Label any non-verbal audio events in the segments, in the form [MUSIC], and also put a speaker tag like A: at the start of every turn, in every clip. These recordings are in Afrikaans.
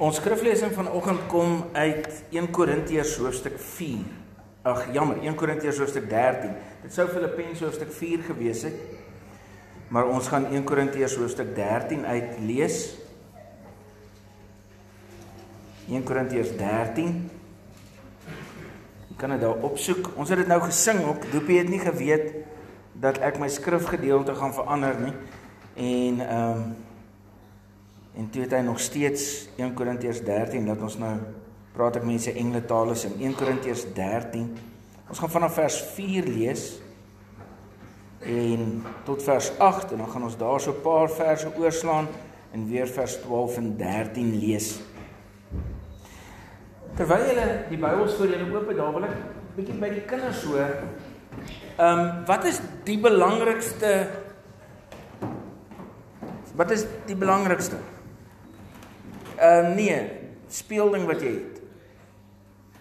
A: Ons skriflesing vanoggend kom uit 1 Korintiërs hoofstuk 4. Ag jammer, 1 Korintiërs hoofstuk 13. Dit sou Filippense hoofstuk 4 gewees het. Maar ons gaan 1 Korintiërs hoofstuk 13 uit lees. 1 Korintiërs 13. Jy kan dit daar opsoek. Ons het dit nou gesing ook. Doopie het nie geweet dat ek my skrifgedeelte gaan verander nie. En ehm um, En toe het hy nog steeds 1 Korintiërs 13 dat ons nou praat ek mense engele tale in 1 Korintiërs 13. Ons gaan vanaf vers 4 lees en tot vers 8 en dan gaan ons daar so 'n paar verse oorslaan en weer vers 12 en 13 lees. Terwyl julle die Bybels voor julle oop het, daar wil ek bietjie by die kinders hoor. Ehm um, wat is die belangrikste Wat is die belangrikste? Uh, nee, speelding wat jy het.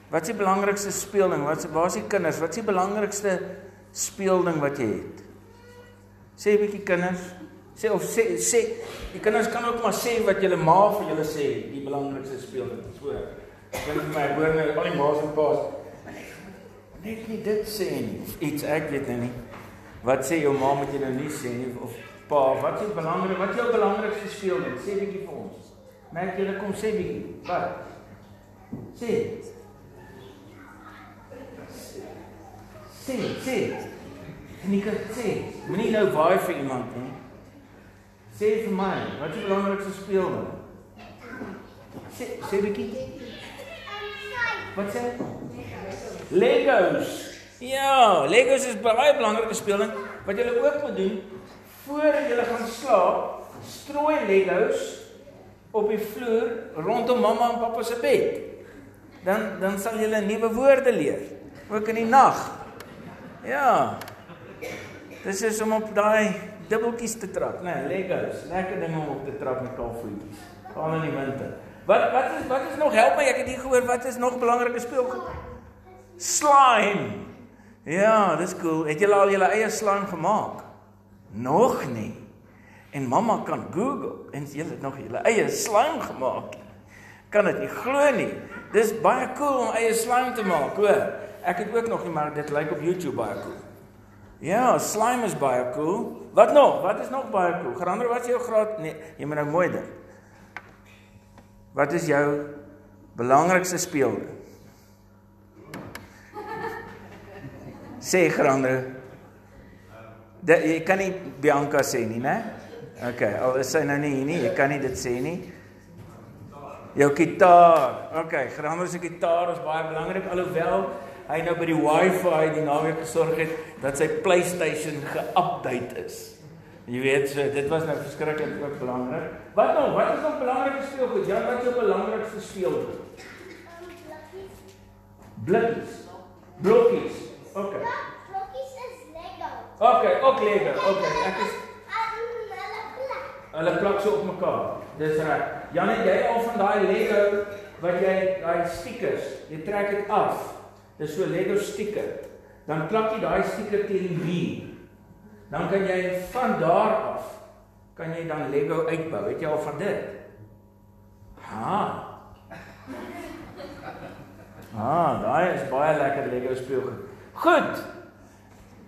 A: Wat is die belangrikste speelding? Wat waar is die kinders? Wat is die belangrikste speelding wat jy het? Sê 'n bietjie kinders. Sê of sê sê die kinders kan ook maar sê wat julle ma vir julle sê, die belangrikste speelding. So. Dink vir my hoor nou al die ma's en pa's. Net nie dit sê nie. Iets ek weet nou nie. Wat sê jou ma moet jy nou nie sê nie of pa, wat is belangrik? Wat is jou belangrikste speelding? Sê bietjie vir ons. Merk julle kom sê bietjie. Wat? Sê. Sê, sê. En ek sê, moenie nou waai vir iemand nie. Sê vir my, wat is die belangrikste speelding? Sê, sê bietjie. Wat sê? Legos. Ja, Legos is baie belangrike speelding wat jy ook moet doen voor jy gaan slaap. Strooi Legos op die vloer rondom mamma en pappa se bed. Dan dan sal jy nuwe woorde leer, ook in die nag. Ja. Dis is om op daai dubbeltjies te trap, né? Nee, Legos, lekker ding om op te trap met kalfvoetjies. Gaan in die winter. Wat wat is wat is nog help my? Ek het hier gehoor wat is nog belangrike speelgoed? Slime. Ja, dis cool. Het julle al julle eie slime gemaak? Nog nie. En mamma kan Google en jy het nog julle eie slime gemaak. Kan dit nie glo nie. Dis baie cool om eie slime te maak, hoor. Ek het ook nog nie maar dit lyk op YouTube baie cool. Ja, slime is baie cool. Wat nog? Wat is nog baie cool? Gerander wat is jou graad? Nee, jy moet nou mooi dink. Wat is jou belangrikste speelde? Sê Gerander. Dat jy kan nie Bianca sê nie, né? OK, al is hy nou nie hier nie, jy kan nie dit sê nie. Jou gitaar. OK, Grammar se gitaar is baie belangrik alhoewel hy nou by die Wi-Fi die naweek gesorg het dat sy PlayStation ge-update is. Jy weet, so dit was nou verskriklik ook belangrik. Wat nou? Wat is nog belangrike speelgoed? Ja, wat is jou belangrikste speelgoed? Blikkies. Blokkies. OK.
B: Blokkies is Lego.
A: OK, ook Lego. OK, ek is Hulle plak so op mekaar. Dis reg. Jan, jy al van daai Lego wat jy daai stickers, jy trek dit af. Dis so Lego sticker. Dan plak jy daai sticker teen die muur. Dan kan jy van daar af kan jy dan Lego uitbou. Weet jy al van dit? Ha. Ah, daai is baie lekker Lego speelgoed. Goed.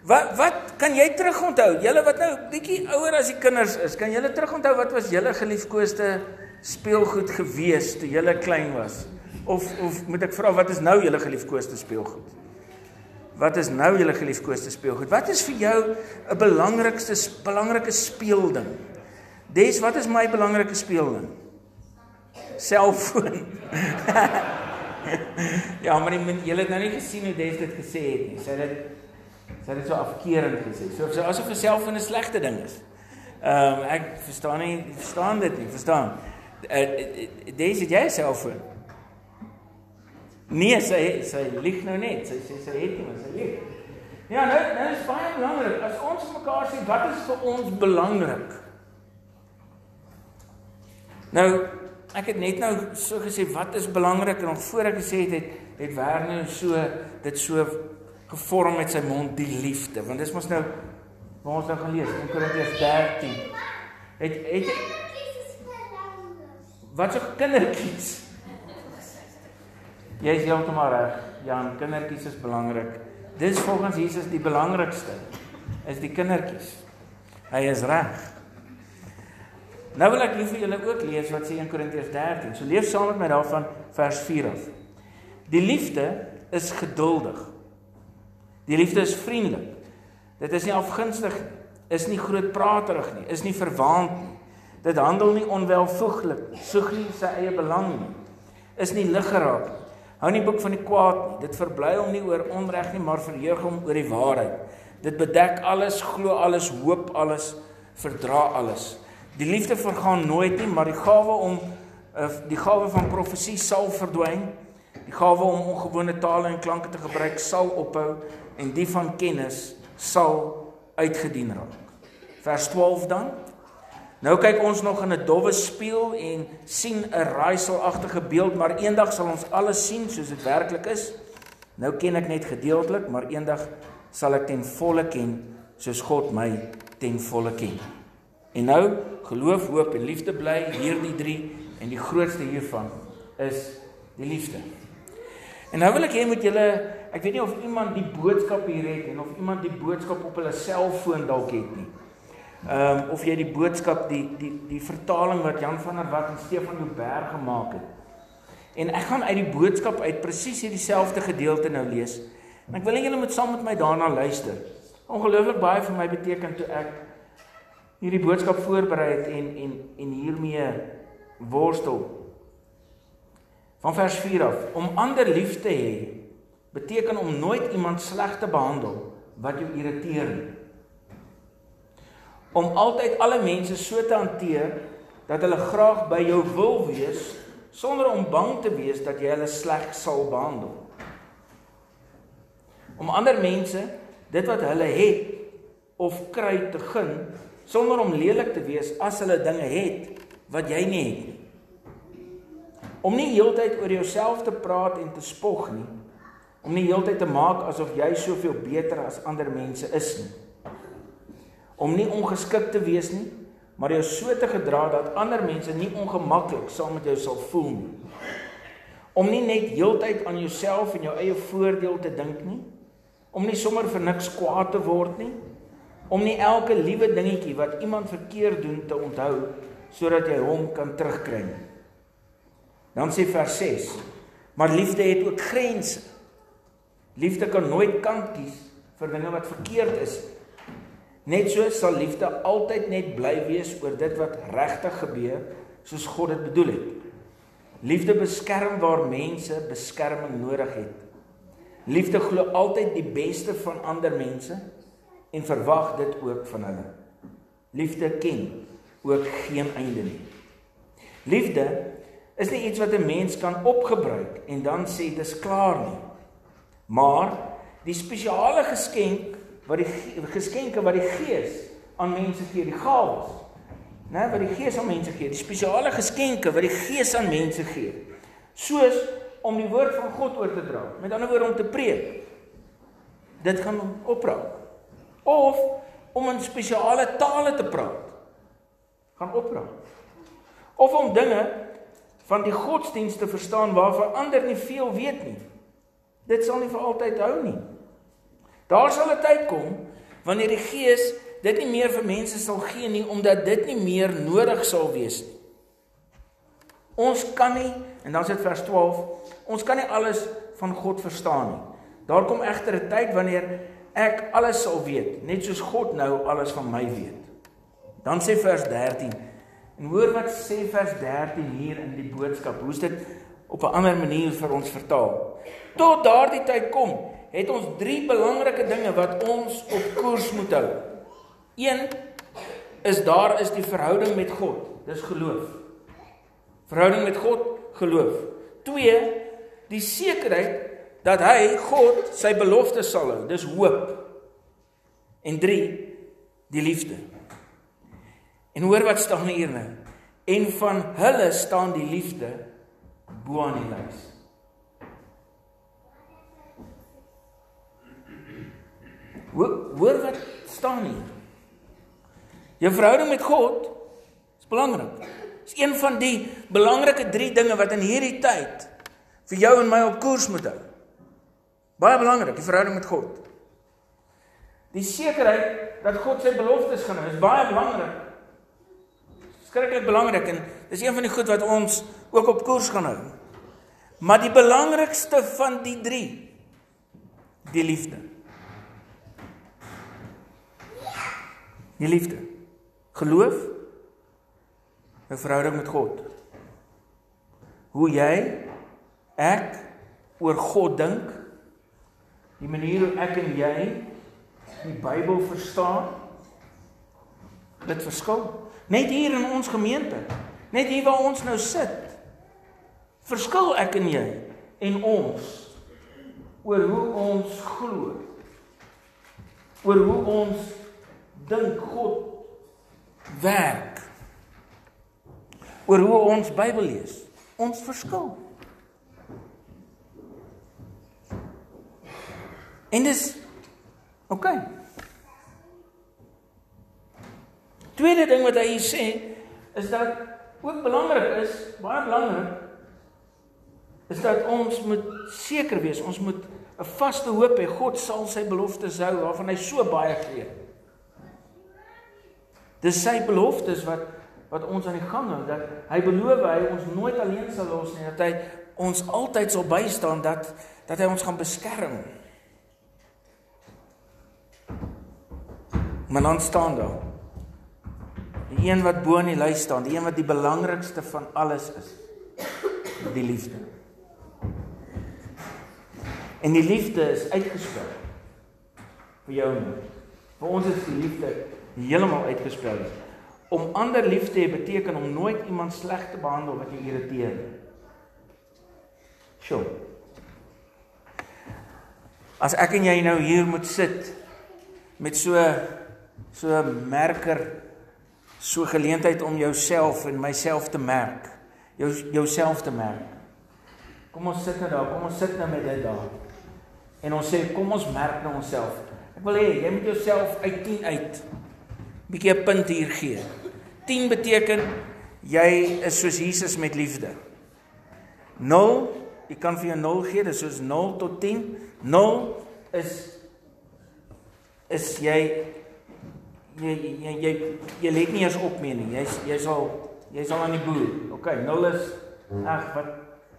A: Wat wat kan jy terugonthou? Julle wat nou bietjie ouer as die kinders is, kan julle terugonthou wat was julle geliefkoeste speelgoed gewees toe julle klein was? Of of moet ek vra wat is nou julle geliefkoeste speelgoed? Wat is nou julle geliefkoeste speelgoed? Wat is vir jou 'n belangrikste belangrike speelding? Des wat is my belangrike speelding? Selfoon. [LAUGHS] ja, maar jy het nou nie gesien hoe Des dit gesê het nie. Sy het dit Sy het dit so afkeerend gesê. So so asof vir self 'n slegte ding is. Ehm um, ek verstaan nie, verstaan dit nie, verstaan. Uh, Dis dit jy self. Nee, sy sy lieg nou net. Sy sê sy het nie, sy lieg. Ja, nou nou is baie belangrik as ons mekaar sê wat is vir ons belangrik. Nou ek het net nou so gesê wat is belangrik en nog voor ek gesê het het, het Werner so dit so gevorm met sy mond die liefde want dis mos nou waar ons nou gaan lees in Korintiërs 13 het het Wat so kindertjies? Jy is heeltemal reg. Jan, kindertjies is belangrik. Dis volgens Jesus die belangrikste is die kindertjies. Hy is reg. Nou wil ek vir julle ook lees wat sê in Korintiërs 13. So lees saam met my daarvan vers 4 af. Die liefde is geduldig. Die liefde is vriendelik. Dit is nie afgunstig nie, is nie grootpraterig nie, is nie verwaand nie. Dit handel nie onwelvoeglik, soek nie sy eie belang nie. Is nie liggeraak nie. Hou nie boek van die kwaad nie. Dit verbly hom nie oor onreg nie, maar verheug hom oor die waarheid. Dit bedek alles, glo alles, hoop alles, verdra alles. Die liefde vergaan nooit nie, maar die gawe om eh, die gawe van profesie sal verdwyn. Die gawe om ongewone tale en klanke te gebruik sal ophou en die van kennis sal uitgedien raak. Vers 12 dan. Nou kyk ons nog in 'n dowwe spieël en sien 'n raaiselagtige beeld, maar eendag sal ons alles sien soos dit werklik is. Nou ken ek net gedeeltelik, maar eendag sal ek ten volle ken soos God my ten volle ken. En nou geloof, hoop en liefde bly hierdie drie en die grootste hiervan is die liefde. En nou wil ek hê moet julle, ek weet nie of iemand die boodskap hier het en of iemand die boodskap op hulle selfoon dalk het nie. Ehm um, of jy die boodskap die die die vertaling wat Jan van der Walt en Stefan Joubert gemaak het. En ek gaan uit die boodskap uit presies hierdie selfde gedeelte nou lees. En ek wil hê julle moet saam met my daarna luister. Ongelooflik baie vir my beteken toe ek hierdie boodskap voorberei het en en en hiermee worstel. Van vers 4 af, om ander lief te hê beteken om nooit iemand sleg te behandel wat jou irriteer nie om altyd alle mense so te hanteer dat hulle graag by jou wil wees sonder om bang te wees dat jy hulle sleg sal behandel. Om ander mense dit wat hulle het of kry te gun sonder om lelik te wees as hulle dinge het wat jy nie het nie. Om nie heeltyd oor jouself te praat en te spog nie. Om nie heeltyd te maak asof jy soveel beter as ander mense is nie om nie ongeskik te wees nie, maar jou so te gedra dat ander mense nie ongemaklik saam met jou sal voel nie. Om nie net heeltyd aan jouself en jou eie voordeel te dink nie, om nie sommer vir niks kwaad te word nie, om nie elke liewe dingetjie wat iemand verkeerd doen te onthou sodat jy hom kan terugkry nie. Dan sê vers 6: Maar liefde het ook grense. Liefde kan nooit kant kies vir dinge wat verkeerd is. Net so sal liefde altyd net bly wees oor dit wat regtig gebeur soos God dit bedoel het. Liefde beskerm waar mense beskerming nodig het. Liefde glo altyd die beste van ander mense en verwag dit ook van hulle. Liefde ken ook geen einde nie. Liefde is nie iets wat 'n mens kan opgebruik en dan sê dis klaar nie. Maar die spesiale geskenk wat die geskenke wat die Gees aan mense gee, die gawes. Né, wat die Gees aan mense gee, die spesiale geskenke wat die Gees aan mense gee. Soos om die woord van God oor te dra. Met ander woorde om te preek. Dit gaan opraak. Of om in spesiale tale te praat. Gaan opraak. Of om dinge van die godsdienst te verstaan waarvan ander nie veel weet nie. Dit sal nie vir altyd hou nie. Daar sal 'n tyd kom wanneer die Gees dit nie meer vir mense sal gee nie omdat dit nie meer nodig sal wees nie. Ons kan nie en dan sê vers 12, ons kan nie alles van God verstaan nie. Daar kom egter 'n tyd wanneer ek alles sal weet, net soos God nou alles van my weet. Dan sê vers 13 en hoor wat sê vers 13 hier in die boodskap. Hoe's dit op 'n ander manier vir ons vertaal? Tot daardie tyd kom het ons drie belangrike dinge wat ons op koers moet hou. 1 is daar is die verhouding met God. Dis geloof. Verhouding met God, geloof. 2 die sekerheid dat hy God sy beloftes sal hou. Dis hoop. En 3 die liefde. En hoor wat staan hier nou. En van hulle staan die liefde bo aan die lys. Hoor wat staan hier. Jou verhouding met God is belangrik. Dis een van die belangrike 3 dinge wat in hierdie tyd vir jou en my op koers moet hou. Baie belangrik, die verhouding met God. Die sekerheid dat God sy beloftes gaan hou, is baie belangrik. Skrikkelik belangrik en dis een van die goed wat ons ook op koers gaan hou. Maar die belangrikste van die 3 die liefde. Die liefde. Geloof 'n verhouding met God. Hoe jy ek oor God dink, die manier hoe ek en jy die Bybel verstaan, dit verskil. Net hier in ons gemeente, net hier waar ons nou sit, verskil ek en jy en ons oor hoe ons glo. Oor hoe ons dink God werk. Oor hoe ons Bybel lees. Ons verskil. En dis OK. Tweede ding wat hy sê is dat ook belangrik is, baie belangrik is dat ons moet seker wees, ons moet 'n vaste hoop hê God sal sy beloftes hou waarvan hy so baie gee. Dis sy beloftes wat wat ons aan die gang hou dat hy beloof hy ons nooit alleen sal los nie, dat hy ons altyd sal bystaan dat dat hy ons gaan beskerm. Maar dan staan daar die een wat bo in die lys staan, die een wat die belangrikste van alles is, die liefde. En die liefde is uitgespel vir jou en my. Vir ons is die liefde heeltemal uitgespel. Om ander lief te hê beteken om nooit iemand sleg te behandel wat jou irriteer. Sjoe. As ek en jy nou hier moet sit met so so merker so geleentheid om jouself en myself te merk. Jou jouself te merk. Kom ons sit nou daar, kom ons sit nou met dit daar. En ons sê kom ons merk nou onsself. Ek wil hê jy moet jouself uit 10 uit bietjie 'n punt hier gee. 10 beteken jy is soos Jesus met liefde. 0, jy kan vir jou 0 gee, dis soos 0 tot 10. 0 is is jy jy jy jy jy let nie eens op meer nie. Jy's jy's al jy's al aan die boer. OK, 0 is ag wat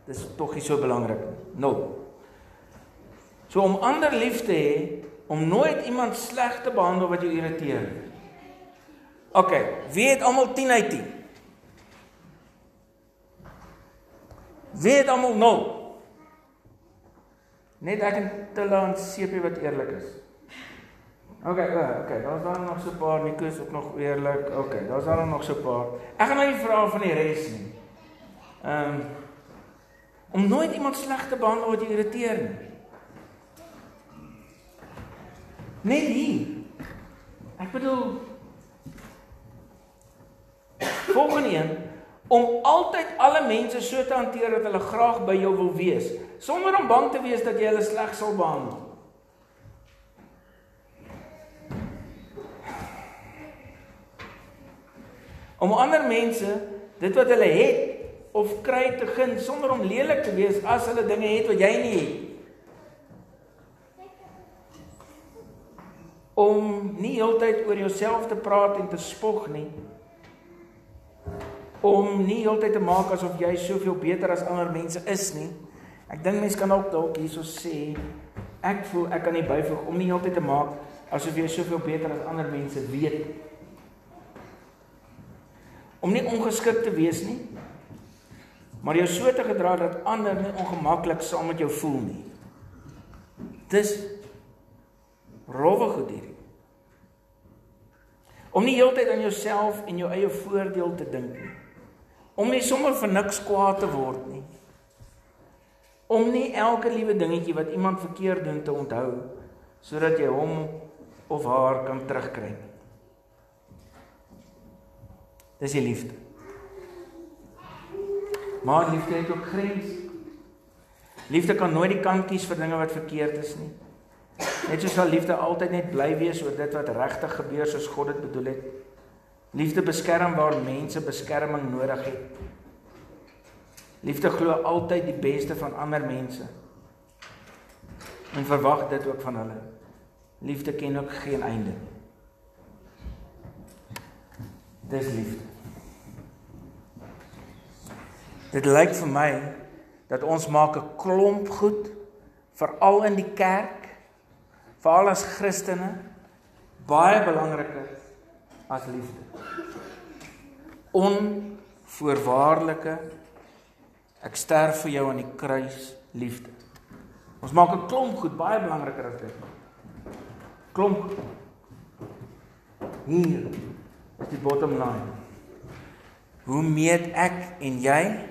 A: dis tog nie so belangrik nie. 0. So om ander lief te hê, om nooit iemand sleg te behandel wat jou irriteer. OK, wie het almal 10 uit 10? Wie het almal 0? Net ek en Tilaan CP wat eerlik is. OK, OK, daar's dan nog so 'n paar Nikos ook nog eerlik. OK, daar's dan nog so 'n paar. Ek gaan nou nie vra van die res nie. Ehm um, om nooit iemand sleg te behandel wat jou irriteer nie. Net hier. Ek bedoel volgende een om altyd alle mense so te hanteer dat hulle graag by jou wil wees sonder om bang te wees dat jy hulle sleg sal behandel. Om ander mense dit wat hulle het of kry te gun sonder om lelik te wees as hulle dinge het wat jy nie het. Om nie heeltyd oor jouself te praat en te spog nie. Om nie heeltyd te maak asof jy soveel beter as ander mense is nie. Ek dink mense kan ook dalk hierso sê ek voel ek kan nie byvoeg om nie heeltyd te maak asof jy soveel beter as ander mense weet. Om nie ongeskik te wees nie. Maar jou so te gedra dat ander nie ongemaklik saam met jou voel nie. Dis rowwe goed hierdie. Om nie heeltyd aan jouself en jou eie voordeel te dink nie. Om nie sommer vir niks kwaad te word nie. Om nie elke liewe dingetjie wat iemand verkeerd doen te onthou sodat jy hom of haar kan terugkry. Dis die liefde. Maar liefde het ook grense. Liefde kan nooit die kant kies vir dinge wat verkeerd is nie. Net soos sal liefde altyd net bly wees oor dit wat regtig gebeur soos God dit bedoel het. Liefde beskerm waar mense beskerming nodig het. Liefde glo altyd die beste van ander mense. En verwag dit ook van hulle. Liefde ken ook geen einde. Dis liefde. Dit lyk vir my dat ons maak 'n klomp goed veral in die kerk veral as Christene baie belangriker as liefde. Onvoorwaardelike ek sterf vir jou aan die kruis liefde. Ons maak 'n klomp goed baie belangriker as dit. Klomp. Hier is die bottom line. Hoe meet ek en jy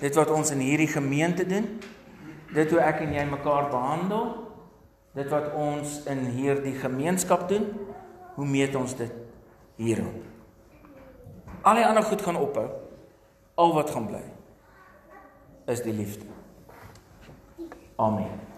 A: dit wat ons in hierdie gemeente doen? Dit hoe ek en jy mekaar behandel? Dit wat ons in hierdie gemeenskap doen? Hoe meet ons dit hierop? Al die ander goed gaan ophou. Al wat gaan bly is die liefde. Amen.